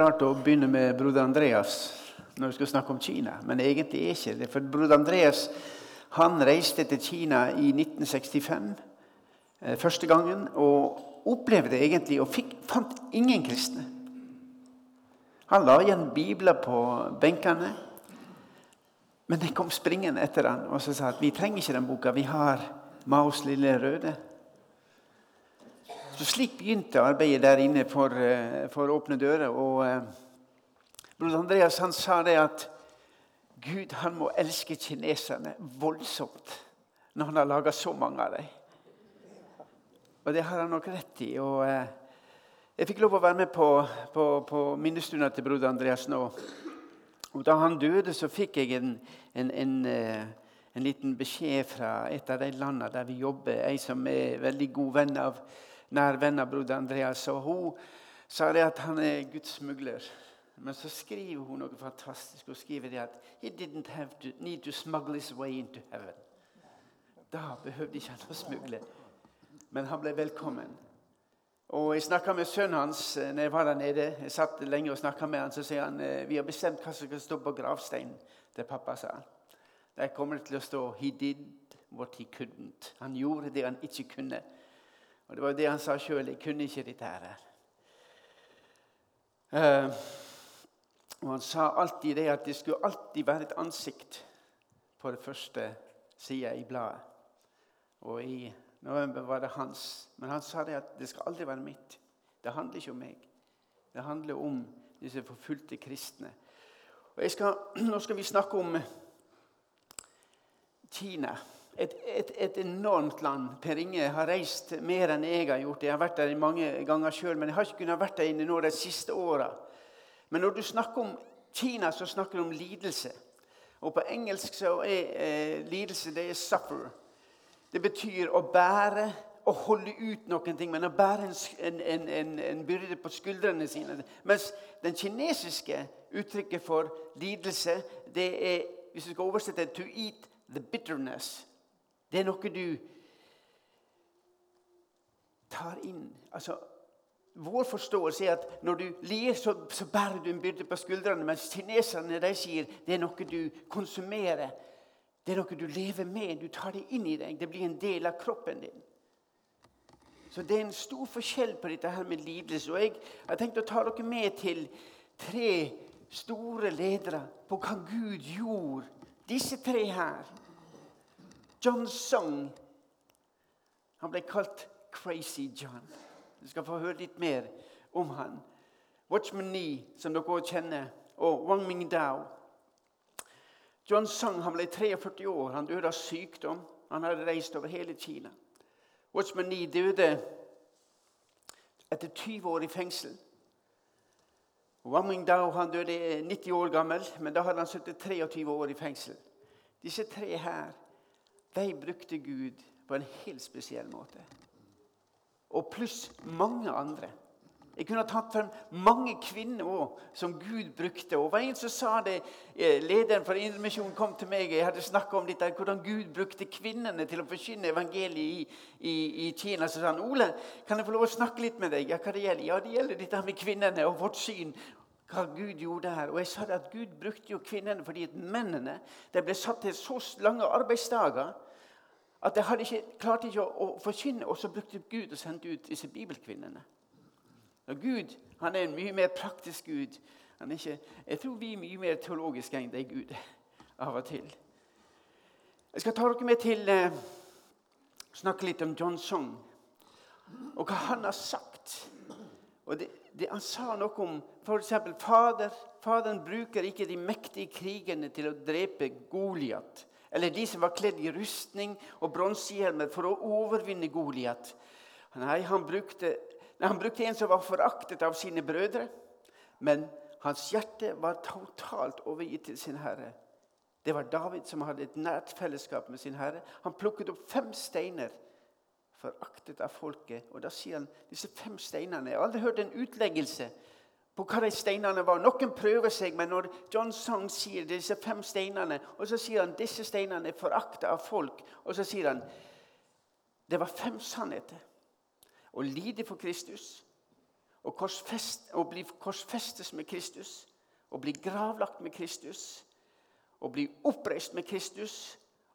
rart å begynne med broder Andreas når vi skal snakke om Kina, men egentlig er ikke det. For broder Andreas han reiste til Kina i 1965 eh, første gangen og opplevde egentlig og fikk, fant ingen kristne. Han la igjen bibler på benkene. Men de kom springende etter han og så sa at vi trenger ikke den boka. Vi har Maos lille røde. Så Slik begynte arbeidet der inne for, eh, for Åpne dører. Og eh, bror Andreas han sa det at Gud han må elske kineserne voldsomt når han har laga så mange av dem. Og det har han nok rett i. og eh, Jeg fikk lov å være med på, på, på minnestunda til broder Andreas nå. Og Da han døde, så fikk jeg en, en, en, eh, en liten beskjed fra et av de landene der vi jobber. Ei som er veldig god venn av, nær venn av broder Andreas. Og Hun sa det at han er Guds smugler. Men så skriver hun noe fantastisk. Hun skriver det at «He didn't have to, need to smuggle his way into heaven. Da behøvde ikke han å smugle. Men han ble velkommen. Og Jeg snakka med sønnen hans eh, når jeg var der nede. Jeg satt lenge og snakka med han, Så sier han eh, vi har bestemt hva som skal stå på gravsteinen til pappa. sa han. Der kommer det til å stå 'He did what he couldn't'. Han gjorde det han ikke kunne. Og Det var jo det han sa sjøl. Jeg kunne ikke dette her. Uh, og Han sa alltid det at det skulle alltid være et ansikt på det første sida i bladet. Og i november var det hans. Men han sa det at det skal aldri være mitt. Det handler ikke om meg. Det handler om disse forfulgte kristne. Og skal, Nå skal vi snakke om Kina. Et, et, et, enormt land. Per Inge har reist mer enn jeg har gjort. Jeg har vært der mange ganger sjøl, men jeg har ikke kunnet vært der inne nå de siste åra. Men når du snakker om Kina, så snakker du om lidelse. Og På engelsk så er eh, lidelse det er 'suffer'. Det betyr å bære å holde ut noen ting, men å bære en, en, en, en byrde på skuldrene sine. Mens den kinesiske uttrykket for lidelse, det er hvis du skal oversette det, 'to eat the bitterness'. Det er noe du tar inn. Altså, vår forståelse er at når du lir, så, så bærer du en byrde på skuldrene. Mens kineserne de sier det er noe du konsumerer. Det er noe du lever med. Du tar det inn i deg. Det blir en del av kroppen din. Så det er en stor forskjell på dette her med lidelse. Og jeg har tenkt å ta dere med til tre store ledere på hva Gud gjorde. Disse tre her. John Song. Han ble kalt Crazy John. Du skal få høre litt mer om han. Watchman Nee, som dere også kjenner, og Wang Mingdao. John Song, han ble 43 år. Han døde av sykdom. Han hadde reist over hele Kina. Watchman Nee døde etter 20 år i fengsel. Wang Mingdao han døde 90 år gammel, men da hadde han sittet 23 år i fengsel. Disse tre her de brukte Gud på en helt spesiell måte. Og pluss mange andre. Jeg kunne ha tatt frem mange kvinner også, som Gud brukte. Og var en som sa det, eh, Lederen for Indremisjonen kom til meg jeg hadde om dette, hvordan Gud brukte kvinnene til å forkynne evangeliet i, i, i Kina. Så sa han Ole, kan jeg få lov å snakke litt med deg? Ja, hva det gjelder? Ja, det gjelder dette med kvinnene og vårt syn. Hva Gud gjorde her. Og jeg sa det at Gud brukte jo kvinnene fordi at mennene de ble satt til så lange arbeidsdager at jeg hadde ikke, klarte ikke å, å forkynne, og så brukte Gud og sendte ut disse bibelkvinnene. Og Gud han er en mye mer praktisk Gud. Ikke, jeg tror vi er mye mer teologiske enn det er Gud av og til. Jeg skal ta dere med til eh, snakke litt om John Song og hva han har sagt. Og det, det, Han sa noe om f.eks. Fader, Faderen bruker ikke de mektige krigene til å drepe Goliat eller de som var kledd i rustning og bronsehjelmer for å overvinne Goliat. Nei, han brukte, han brukte en som var foraktet av sine brødre, men hans hjerte var totalt overgitt til sin herre. Det var David som hadde et nært fellesskap med sin herre. Han plukket opp fem steiner, foraktet av folket. Og da sier han disse fem steinene Jeg har aldri hørt en utleggelse på hva de steinene var. Noen prøver seg, men når John Song sier disse fem steinene, og så sier han disse steinene er forakta av folk, og så sier han det var fem sannheter. Å lide for Kristus, å, korsfest, å bli korsfestes med Kristus, å bli gravlagt med Kristus, å bli oppreist med Kristus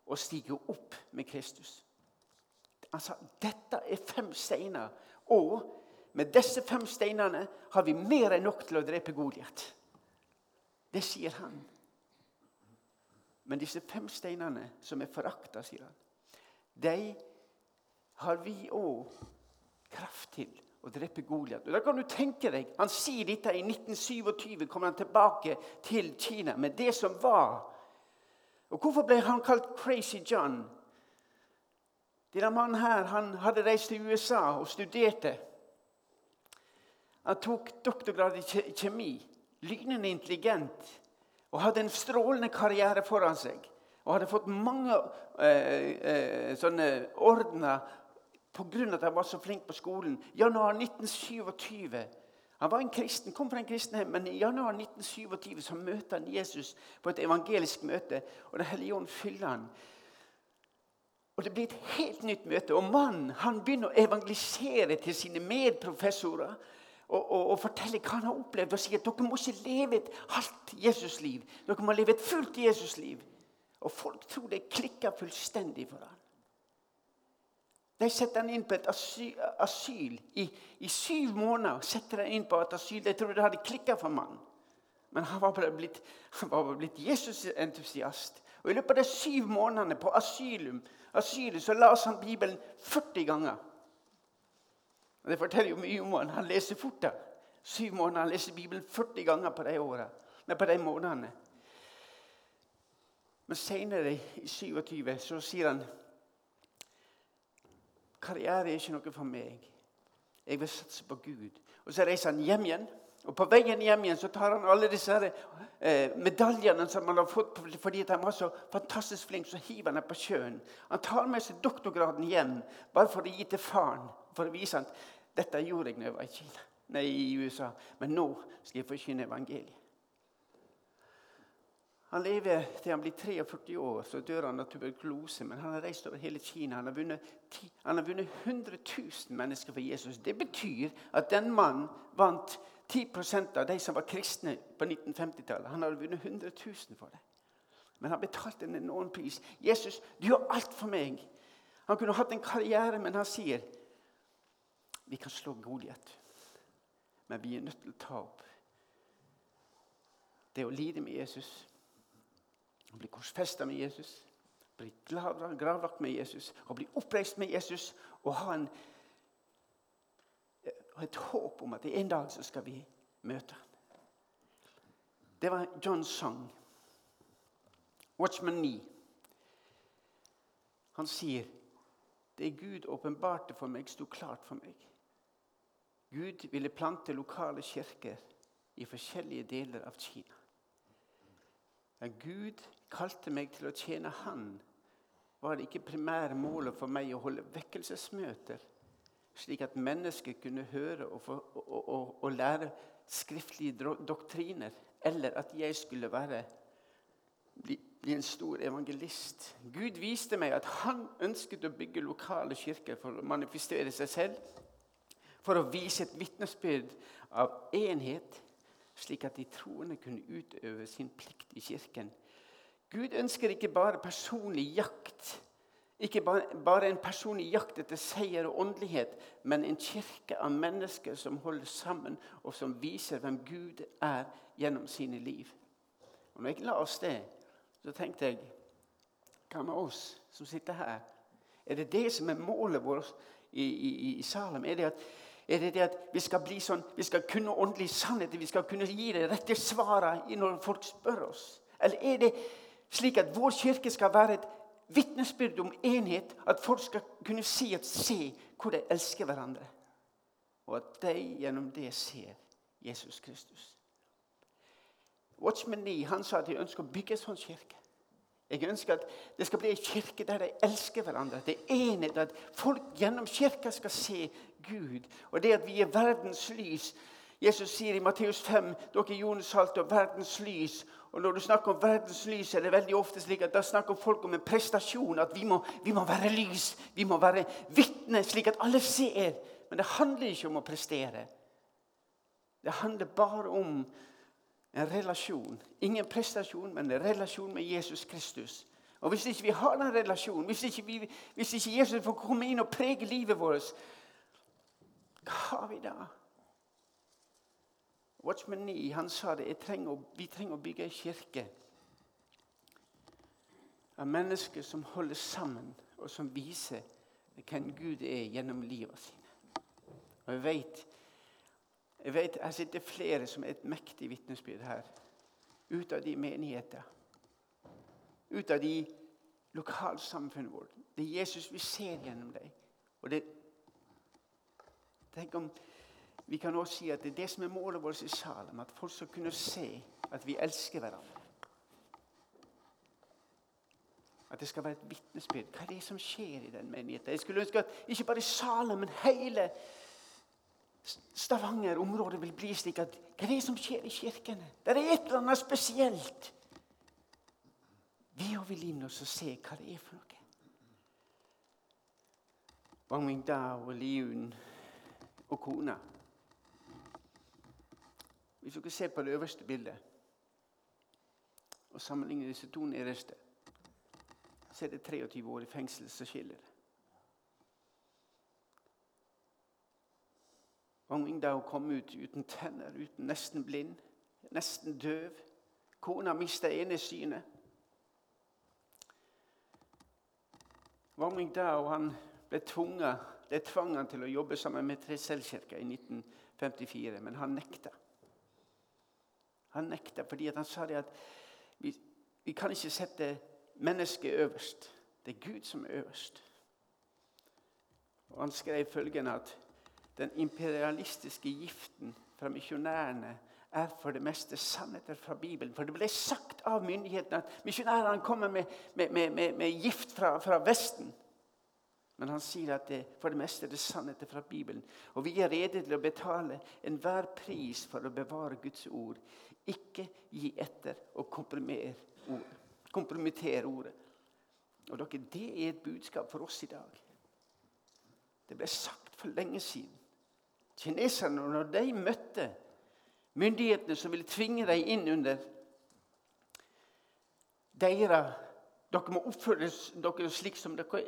og stige opp med Kristus. Altså, Dette er fem steiner. Og med disse fem steinene har vi mer enn nok til å drepe Goliat. Det sier han. Men disse fem steinene som er forakta, sier han, de har vi òg kraft til å drepe Goliat. Da kan du tenke deg, Han sier dette i 1927, kommer han tilbake til Kina med det som var. Og Hvorfor ble han kalt Crazy John? Denne mannen her, han hadde reist til USA og studerte. Han tok doktorgrad i kjemi, lynende intelligent, og hadde en strålende karriere foran seg. Og hadde fått mange eh, eh, sånne ordener pga. at han var så flink på skolen. Januar 1927 han var en kristen, kom fra en kristen hjem, men i januar 1927 så møter han Jesus på et evangelisk møte. og Den hellige ånd fyller han. Og Det blir et helt nytt møte. Og mannen han begynner å evangelisere til sine medprofessorer. Og, og, og fortelle hva han har opplevd, og sier at dere må ikke leve et halvt Jesusliv. Dere må leve et fullt Jesusliv. Og folk tror det klikker fullstendig for ham. De setter han inn på et asyl, asyl. I, I, syv måneder setter han inn på et asyl. Jeg trodde det hadde klikka for mannen. Men han var bare blitt, blitt Jesus-entusiast. Og I løpet av de syv månedene på asylum, asylet så las han Bibelen 40 ganger. Og Det forteller jo mye om han. Han leser fort. da. Syv måneder. Han leser Bibelen 40 ganger på de, årene, nei, på de månedene. Men senere, i 27, så sier han Karriere er ikke noe for meg. Jeg vil satse på Gud. Og Så reiser han hjem igjen. Og På veien hjem igjen så tar han alle disse eh, medaljene som han har fått fordi han var så fantastisk flink, så hiver han dem på sjøen. Han tar med seg doktorgraden hjem bare for å gi til faren. For å vise at dette gjorde jeg når jeg var i, Kina, nei, i USA. Men nå skal jeg forkynne evangeliet. Han lever til han blir 43 år, så dør han av tuberkulose. Men han har reist over hele Kina. Han har vunnet, han har vunnet 100 000 mennesker for Jesus. Det betyr at den mannen vant 10% av de som var kristne på 1950-tallet. Han hadde vunnet 100 000 for det. Men han betalte en enorm pris. 'Jesus, du gjør alt for meg.' Han kunne hatt en karriere, men han sier vi kan slå Goliat, men vi er nødt til å ta opp det å lide med Jesus å bli korsfesta med Jesus, bli gravlagt med Jesus å bli oppreist med Jesus og ha en, et håp om at en dag så skal vi møte ham. Det var John Song. Watchman 9. Han sier det Gud åpenbarte for meg, sto klart for meg. Gud ville plante lokale kirker i forskjellige deler av Kina. Men Gud kalte meg til å tjene Han, var det ikke primære målet for meg å holde vekkelsesmøter, slik at mennesker kunne høre og, få, og, og, og lære skriftlige doktriner, eller at jeg skulle være, bli, bli, en stor evangelist. Gud viste meg at han ønsket å bygge lokale kirker for å manifestere seg selv, for å vise et vitnesbyrd av enhet, slik at de troende kunne utøve sin plikt i kirken Gud ønsker ikke bare personlig jakt. Ikke bare en personlig jakt etter seier og åndelighet, men en kirke av mennesker som holder sammen, og som viser hvem Gud er gjennom sine liv. Og når jeg la oss det, så tenkte jeg Hva med oss som sitter her? Er det det som er målet vårt i, i, i Salem? Er det, at, er det, det at vi skal bli sånn, vi skal kunne åndelige sannhet? Vi skal kunne gi det rette svarene når folk spør oss? Eller er det slik at vår kirke skal være et vitnesbyrd om enhet. At folk skal kunne si at se hvor de elsker hverandre. Og at de gjennom det ser Jesus Kristus. Watchman Nee han sa at jeg ønsker å bygge en sånn kirke. Jeg ønsker at det skal bli en kirke der de elsker hverandre. Det er enhet, At folk gjennom kirka skal se Gud. Og det at vi er verdens lys. Jesus sier i Matteus 5 dere er jordens salt og verdens lys. Og Når du snakker om verdens lys, er det veldig ofte slik at da snakker folk om en prestasjon. At vi må, vi må være lys, vi må være vitne, slik at alle ser. Men det handler ikke om å prestere. Det handler bare om en relasjon. Ingen prestasjon, men en relasjon med Jesus Kristus. Og Hvis ikke vi har den relasjonen, hvis ikke, vi, hvis ikke Jesus får komme inn og prege livet vårt, hva har vi da? Watchman Nee han sa det, trenger, vi trenger å bygge en kirke av mennesker som holder sammen, og som viser hvem Gud er gjennom livet sine. Og jeg vet, jeg vet Her sitter flere som er et mektig vitnesbyrd her. Ut av de menigheter. Ut av de lokalsamfunnene våre. Det er Jesus vi ser gjennom dem. Og det, tenk om Vi kan også si at det er det som er målet vårt i Salem. At folk skal kunne se at vi elsker hverandre. At det skal være et vitnesbyrd. Hva er det som skjer i den menigheten? Jeg skulle ønske at ikke bare Salem, men hele Stavanger-området vil bli slik at Hva er det som skjer i kirkene? Det er et eller annet spesielt. Vi òg vil inn og se hva det er for noe. Wang Mingdao og Liun og kona. Hvis dere ser på det øverste bildet og sammenligner disse to nederste så er det 23 år i fengsel som skiller Wang hun kom ut uten tenner, uten nesten blind, nesten døv. Kona mista ene synet. Wang han ble tvunget, Det tvang han til å jobbe sammen med Tresellkirka i 1954, men han nekta. Han nekta fordi han sa det at vi, vi kan ikke sette mennesket øverst. Det er Gud som er øverst. Og Han skrev følgende at den imperialistiske giften fra misjonærene er for det meste sannheter fra Bibelen. For det ble sagt av myndighetene at misjonærene kommer med, med, med, med gift fra, fra, Vesten. Men han sier at det for det meste er det sannheter fra Bibelen. Og vi er rede til å betale enhver pris for å bevare Guds ord. Ikke gi etter og kompromittere ordet. Og dere, Det er et budskap for oss i dag. Det ble sagt for lenge siden. Kineserne, når de møtte myndighetene som ville tvinge dem inn under deres Dere må oppføre dere slik som, dere,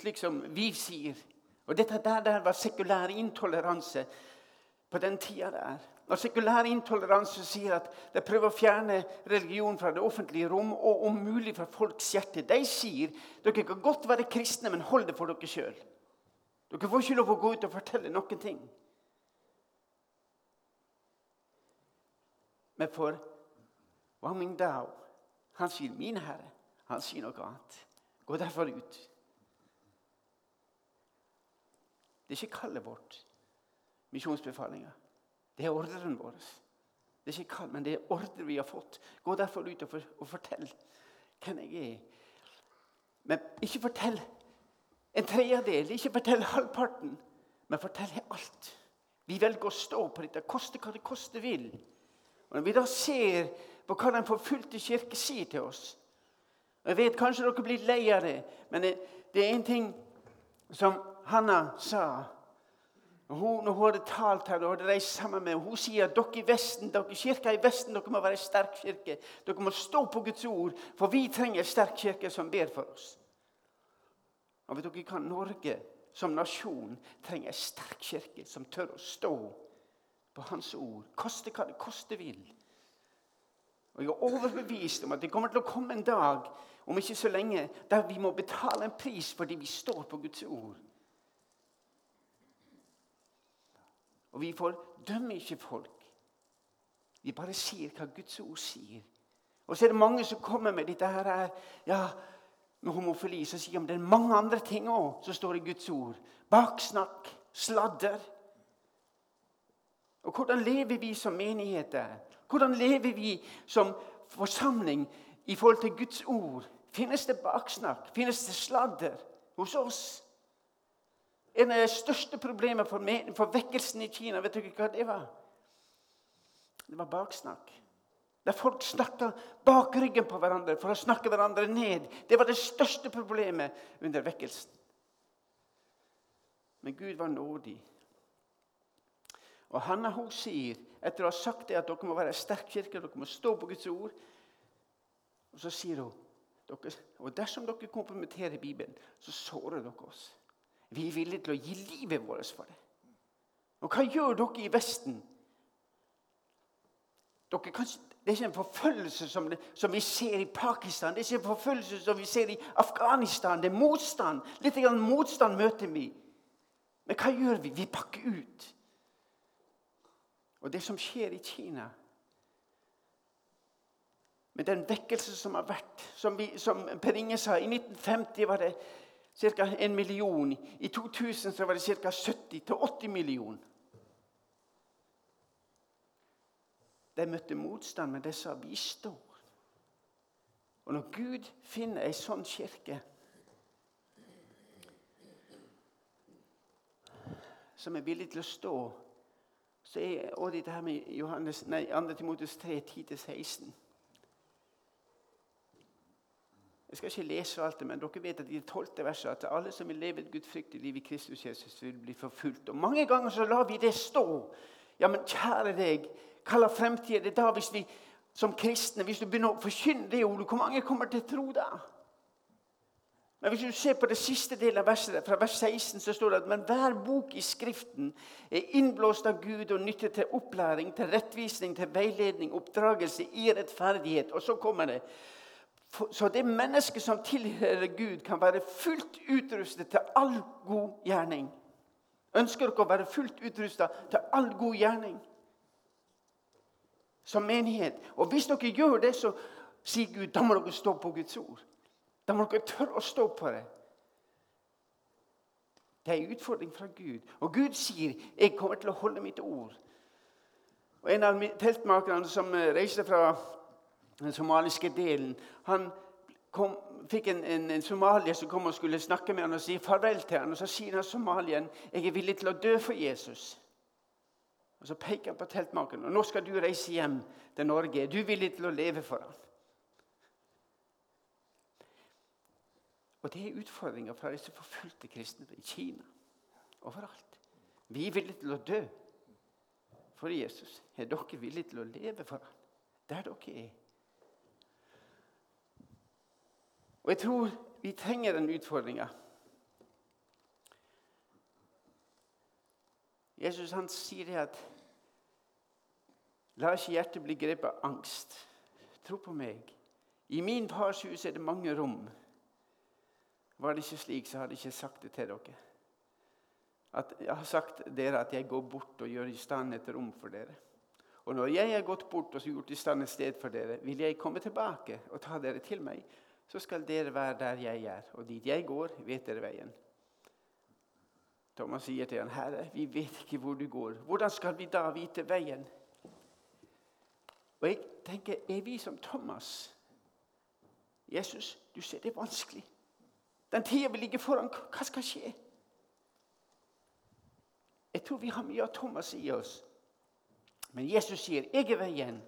slik som vi sier. Og Dette der, der var sekulær intoleranse på den tida der. Når sekulær intoleranse sier at de prøver å fjerne religion fra det offentlige rom og om mulig fra folks hjerte, de sier dere kan godt være kristne, men hold det for dere sjøl. Dere får ikke lov å gå ut og fortelle noen ting. Men for Wang Mingdao, han sier 'min herre'. Han sier noe annet. Gå derfor ut. Det er ikke kallet vårt, misjonsbefalinga. Det er ordren vår. Det er ikke kall, men det er ordre vi har fått. Gå derfor ut og, for, og fortell hvem jeg er. Men ikke fortell en tredjedel, ikke fortell halvparten, men fortell alt. Vi velger å stå på dette, koste hva det koste vil. Og Når vi da ser på hva Den forfulgte kirke sier til oss og Jeg vet kanskje dere blir lei av det, men det, det er en ting som Hanna sa hun, når hun hadde talt her, og hadde reist sammen med hun sier at dere i Vesten, dere kirka i Vesten dere må være en sterk kirke. Dere må stå på Guds ord, for vi trenger en sterk kirke som ber for oss. Og vet dere hva? Norge som nasjon trenger en sterk kirke som tør å stå på Hans ord. Koste hva det koste vil. Og Jeg er overbevist om at det kommer til å komme en dag om ikke så lenge, der vi må betale en pris fordi vi står på Guds ord. Og vi fordømmer ikke folk. Vi bare sier hva Guds ord sier. Og så er det mange som kommer med dette her, ja, med homofili. Så sier de det er mange andre ting òg som står i Guds ord. Baksnakk, sladder. Og hvordan lever vi som menigheter? Hvordan lever vi som forsamling i forhold til Guds ord? Finnes det baksnakk? Finnes det sladder hos oss? En av de største problemene for, for vekkelsen i Kina, vet dere hva det var? Det var baksnakk. Der folk snakka bak ryggen på hverandre for å snakke hverandre ned. Det var det største problemet under vekkelsen. Men Gud var nådig. Og Hanna hun sier etter å ha sagt det at dere må være en sterk kirke, dere må stå på Guds ord. Og så sier hun dere, og dersom dere kompromitterer Bibelen, så sårer dere oss. Vi er villige til å gi livet vårt for det. Og hva gjør dere i Vesten? Dere kan, det er ikke en forfølgelse som, det, som, vi ser i Pakistan, det er ikke en forfølgelse som vi ser i Afghanistan. Det er motstand. Litt grann motstand møter vi. Men hva gjør vi? Vi pakker ut. Og det som skjer i Kina Med den vekkelse som har vært Som, vi, som Per Inge sa, i 1950 var det ca. en million. I 2000 så var det ca. 70-80 millioner. De møtte motstand, men de sa 'vi står'. Og når Gud finner ei sånn kirke som er villig til å stå, så er også dette her med Johannes, nei, 2. Timotus 3, 10-16 Jeg skal ikke lese alt det, men dere vet at i det tolvte verset at alle som vil leve et gudfryktig liv i Kristus Jesus, vil bli forfulgt. Og Mange ganger så lar vi det stå. Ja, men kjære deg, hva slags fremtid er det da hvis vi som kristne hvis du begynner å forkynne det ordet? Hvor mange kommer til å tro da? Men hvis du ser på det siste delen av verset, fra vers 16, så står det at men hver bok i Skriften er innblåst av Gud og nyttet til opplæring, til rettvisning, til veiledning, oppdragelse i rettferdighet. Og så kommer det så det mennesket som tilhører Gud, kan være fullt utrustet til all god gjerning. Ønsker dere å være fullt utrustet til all god gjerning? Som menighet. Og hvis dere gjør det, så sier Gud da må dere stå på Guds ord. Da må dere tørre å stå på det. Det er en utfordring fra Gud. Og Gud sier 'Jeg kommer til å holde mitt ord'. Og En av teltmakerne som eh, reiste fra den somaliske delen, han kom, fikk en, en, en, somalier som kom og skulle snakke med han og si farvel til han. Og Så sier han somalien 'Jeg er villig til å dø for Jesus'. Og Så peker han på teltmakeren. Og 'Nå skal du reise hjem til Norge. Er du villig til å leve for ham?' Og det er utfordringer fra disse forfulgte kristne i Kina. Overalt. Vi er villige til å dø for Jesus. Er dere villige til å leve for ham der dere er? Og jeg tror vi trenger den utfordringa. Jesus han sier det at La ikke hjertet bli grepet av angst. Tro på meg. I min fars hus er det mange rom. Var det ikke slik, så hadde jeg ikke sagt det til dere. At jeg har sagt dere at jeg går bort og gjør i stand et rom for dere. Og når jeg har gått bort og gjort i stand et sted for dere, vil jeg komme tilbake og ta dere til meg så skal dere være der jeg er. Og dit jeg går, vet dere veien. Thomas sier til han, 'Herre, vi vet ikke hvor du går. Hvordan skal vi da vite veien?' Og jeg tenker, er vi som Thomas? Jesus, du ser det er vanskelig. Den tida vi ligger foran, hva skal skje? Jeg tror vi har mye av Thomas i oss. Men Jesus sier, 'Jeg er veien,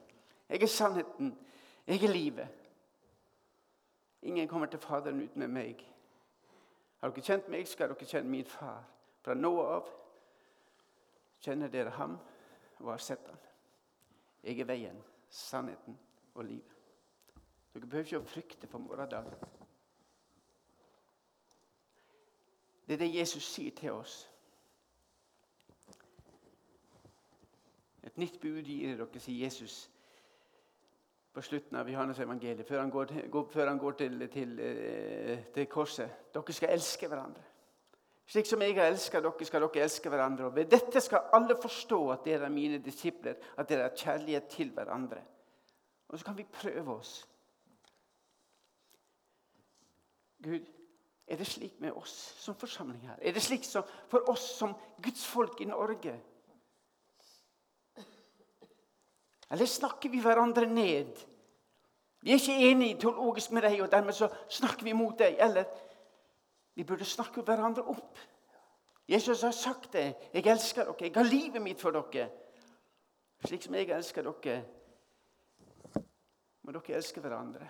jeg er sannheten, jeg er livet'. Ingen kommer til Faderen uten meg. Har dere kjent meg, skal dere kjenne min far. Fra nå av kjenner dere ham og har sett ham. Jeg er veien, sannheten og livet. Dere behøver ikke å frykte for morgendagen. Det er det Jesus sier til oss. Et nytt bud gir dere, sier Jesus på slutten av Johannes evangeliet, før han går, før han går til, til, eh, til, korset. Dere skal elske hverandre. Slik som jeg har elska dere, skal dere elske hverandre. Og Ved dette skal alle forstå at dere er mine disipler, at dere har kjærlighet til hverandre. Og så kan vi prøve oss. Gud, er det slik med oss som forsamling her? Er det slik for oss som Guds folk i Norge? Eller snakker vi hverandre ned? Vi er ikke enige teologisk med deg, og dermed så snakker vi mot deg. Eller vi burde snakke hverandre opp. Jesus har sagt det. 'Jeg elsker dere. Jeg har livet mitt for dere.' Slik som jeg elsker dere, må dere elske hverandre.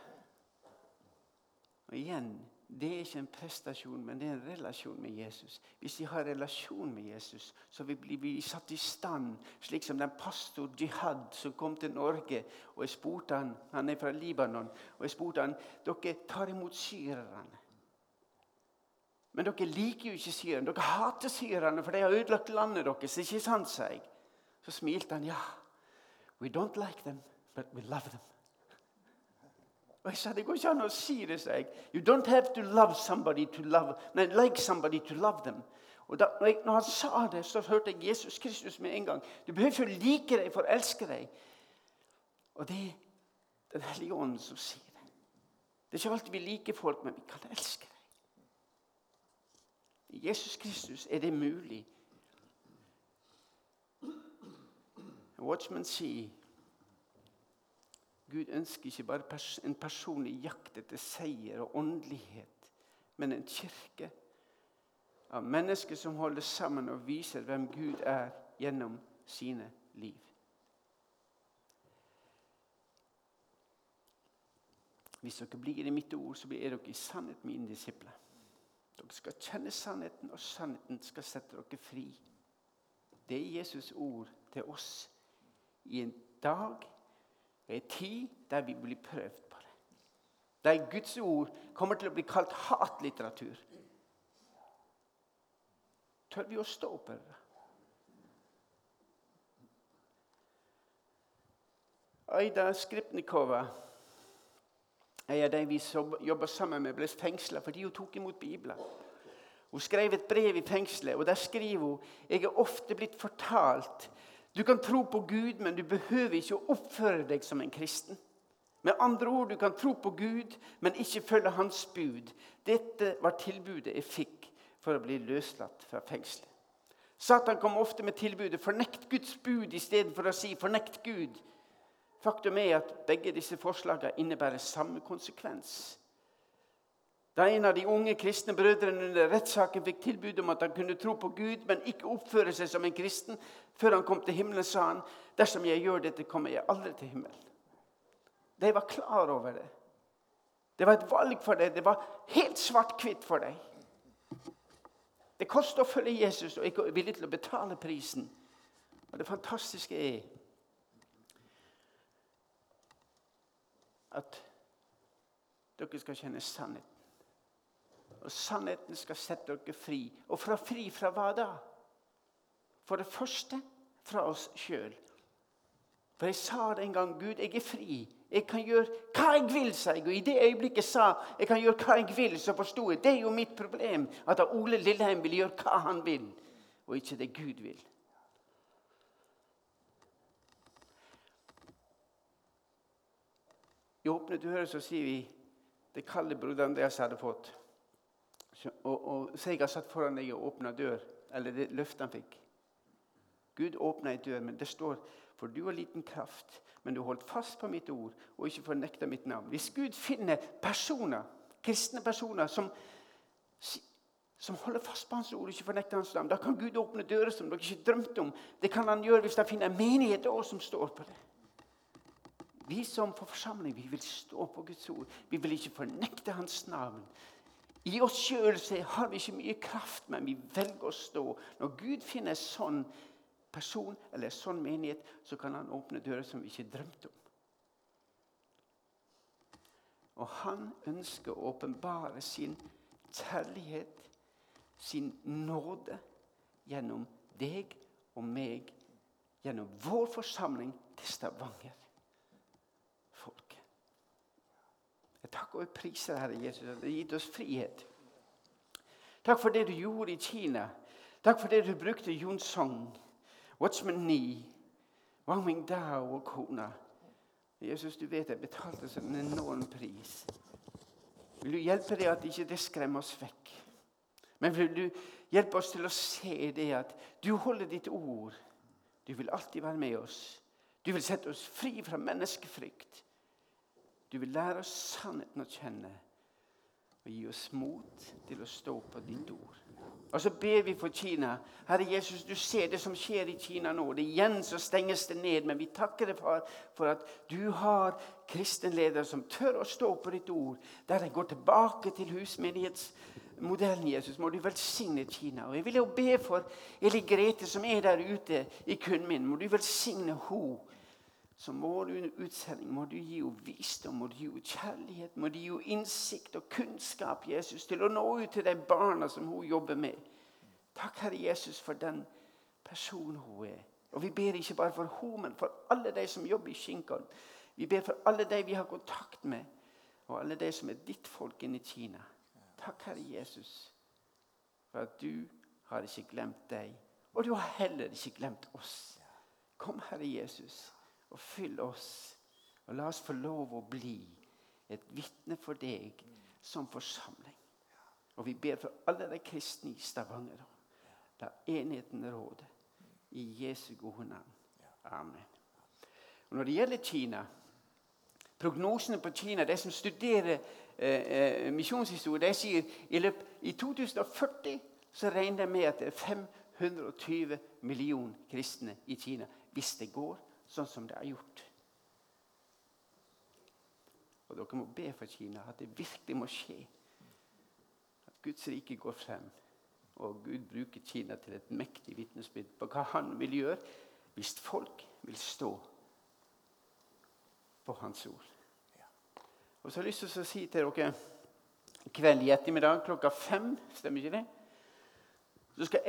Og igjen det er ikke en prestasjon, men det er en relasjon med Jesus. Hvis vi har relasjon med Jesus, så blir vi satt i stand, slik som den pastor Jihad som kom til Norge. og jeg spurte Han han er fra Libanon, og jeg spurte han, dere tar imot syrerne. Men dere liker jo ikke syrerne. Dere hater syrerne, for de har ødelagt landet deres. ikke sant, sa jeg. Så smilte han. Ja, we don't like them, but we love them. Og jeg sa det går ikke an å si det, sa jeg. You don't have to love somebody to love, Nei, like somebody to love them. Og da, når, jeg, når, han sa det, så hørte jeg Jesus Kristus med en gang. Du behøver ikke å like deg for å elske deg. Og det er Den hellige ånden som sier det. Det er ikke alltid vi liker folk, men vi kan elske dem. I Jesus Kristus er det mulig. Watchman sier Gud ønsker ikke bare en personlig jakt etter seier og åndelighet, men en kirke av mennesker som holder sammen og viser hvem Gud er gjennom sine liv. Hvis dere blir i mitt ord, så blir dere i sannhet mine disipler. Dere skal kjenne sannheten, og sannheten skal sette dere fri. Det er Jesus' ord til oss i en dag det er tid der vi blir prøvd på det. Der Guds ord kommer til å bli kalt hatlitteratur. Tør vi å stå på det? Aida Skripnikova en av de vi jobba sammen med, ble fengsla fordi hun tok imot Bibelen. Hun skrev et brev i fengselet, og der skriver hun jeg er ofte blitt fortalt du kan tro på Gud, men du behøver ikke å oppføre deg som en kristen. Med andre ord, du kan tro på Gud, men ikke følge hans bud. Dette var tilbudet jeg fikk for å bli løslatt fra fengselet. Satan kom ofte med tilbudet 'fornekt Guds bud' istedenfor å si 'fornekt Gud'. Faktum er at begge disse forslagene innebærer samme konsekvens. Da en av de unge kristne brødrene under rettssaken fikk tilbud om at han kunne tro på Gud, men ikke oppføre seg som en kristen før han kom til himmelen, sa han dersom jeg gjør dette, kommer jeg aldri til himmelen. De var klar over det. Det var et valg for deg. Det var helt svart-hvitt for deg. Det koster å følge Jesus, og ikke villig til å betale prisen. Og det fantastiske er at dere skal kjenne sannheten. Og sannheten skal sette dere fri. Og fra fri fra hva da? For det første fra oss sjøl. For jeg sa det en gang. Gud, jeg er fri. Jeg kan gjøre hva jeg vil, sa jeg. Og i det øyeblikket jeg sa jeg kan gjøre hva jeg vil, så forsto jeg det er jo mitt problem. At Ole Lilleheim vil gjøre hva han vil, og ikke det Gud vil. I åpne dører så sier vi det kalde broder Andreas hadde fått. Og, og har satt foran deg og åpna dør, eller det løftet han fikk. Gud åpna ei dør, men det står for du har liten kraft, men du holdt fast på mitt ord og ikke fornekta mitt navn. Hvis Gud finner personer, kristne personer som, som holder fast på Hans ord og ikke fornekter Hans navn, da kan Gud åpne dører som dere ikke drømte om. Det kan han gjøre hvis han finner en menighet også som står på det. Vi som forsamling vi vil stå på Guds ord. Vi vil ikke fornekte Hans navn. I oss sjøl har vi ikke mye kraft, men vi velger å stå. Når Gud finner sånn person eller en sånn menighet, så kan han åpne dører som vi ikke drømte om. Og han ønsker å åpenbare sin kjærlighet, sin nåde, gjennom deg og meg, gjennom vår forsamling til Stavanger. Jeg takker og priser Herre Jesus at du har gitt oss frihet. Takk for det du gjorde i Kina. Takk for det du brukte Jon Song, Watchman knee. Wang Mingdao og kona. Jesus, du vet jeg betalte en enorm pris. Vil du hjelpe deg at ikke det skremmer oss vekk? Men vil du hjelpe oss til å se det at du holder ditt ord. Du vil alltid være med oss. Du vil sette oss fri fra menneskefrykt. Du vil lære oss sannheten å kjenne og gi oss mot til å stå på ditt ord. Og så ber vi for Kina. Herre Jesus, du ser det som skjer i Kina nå. Det Igjen så stenges det ned. Men vi takker deg, far, for at du har kristenledere som tør å stå på ditt ord. Der de går tilbake til husmenighetsmodellen, Jesus. Må du velsigne Kina. Og Jeg vil jo be for Eli Grete, som er der ute i Kunmin. Må du velsigne henne så må du under utsending, må du gi henne visdom, må du gi henne kjærlighet, må du gi henne innsikt og kunnskap Jesus, til å nå ut til de barna som hun jobber med. Takk, Herre Jesus, for den personen hun er. Og Vi ber ikke bare for henne, men for alle de som jobber i Shinkan. Vi ber for alle de vi har kontakt med, og alle de som er ditt folk inne i Kina. Takk, Herre Jesus, for at du har ikke glemt deg, og du har heller ikke glemt oss. Kom, Herre Jesus og fyll oss. Og la oss få lov å bli et vitne for deg som forsamling. Og vi ber for alle de kristne i Stavanger. La enheten råde. I Jesu gode navn. Amen. Og når det gjelder Kina Prognosene på Kina, de som studerer eh, eh misjonshistorie, de sier i, løp, i 2040 så regner de med at det er 520 millioner kristne i Kina. Hvis det går sånn som det er gjort. Og dere må be for Kina at det virkelig må skje. At Guds rike går frem. Og Gud bruker Kina til et mektig vitnesbyrd på hva han vil gjøre hvis folk vil stå på Hans ord. Og så har jeg lyst til å si til dere kveld i ettermiddag klokka fem Stemmer ikke det? Så skal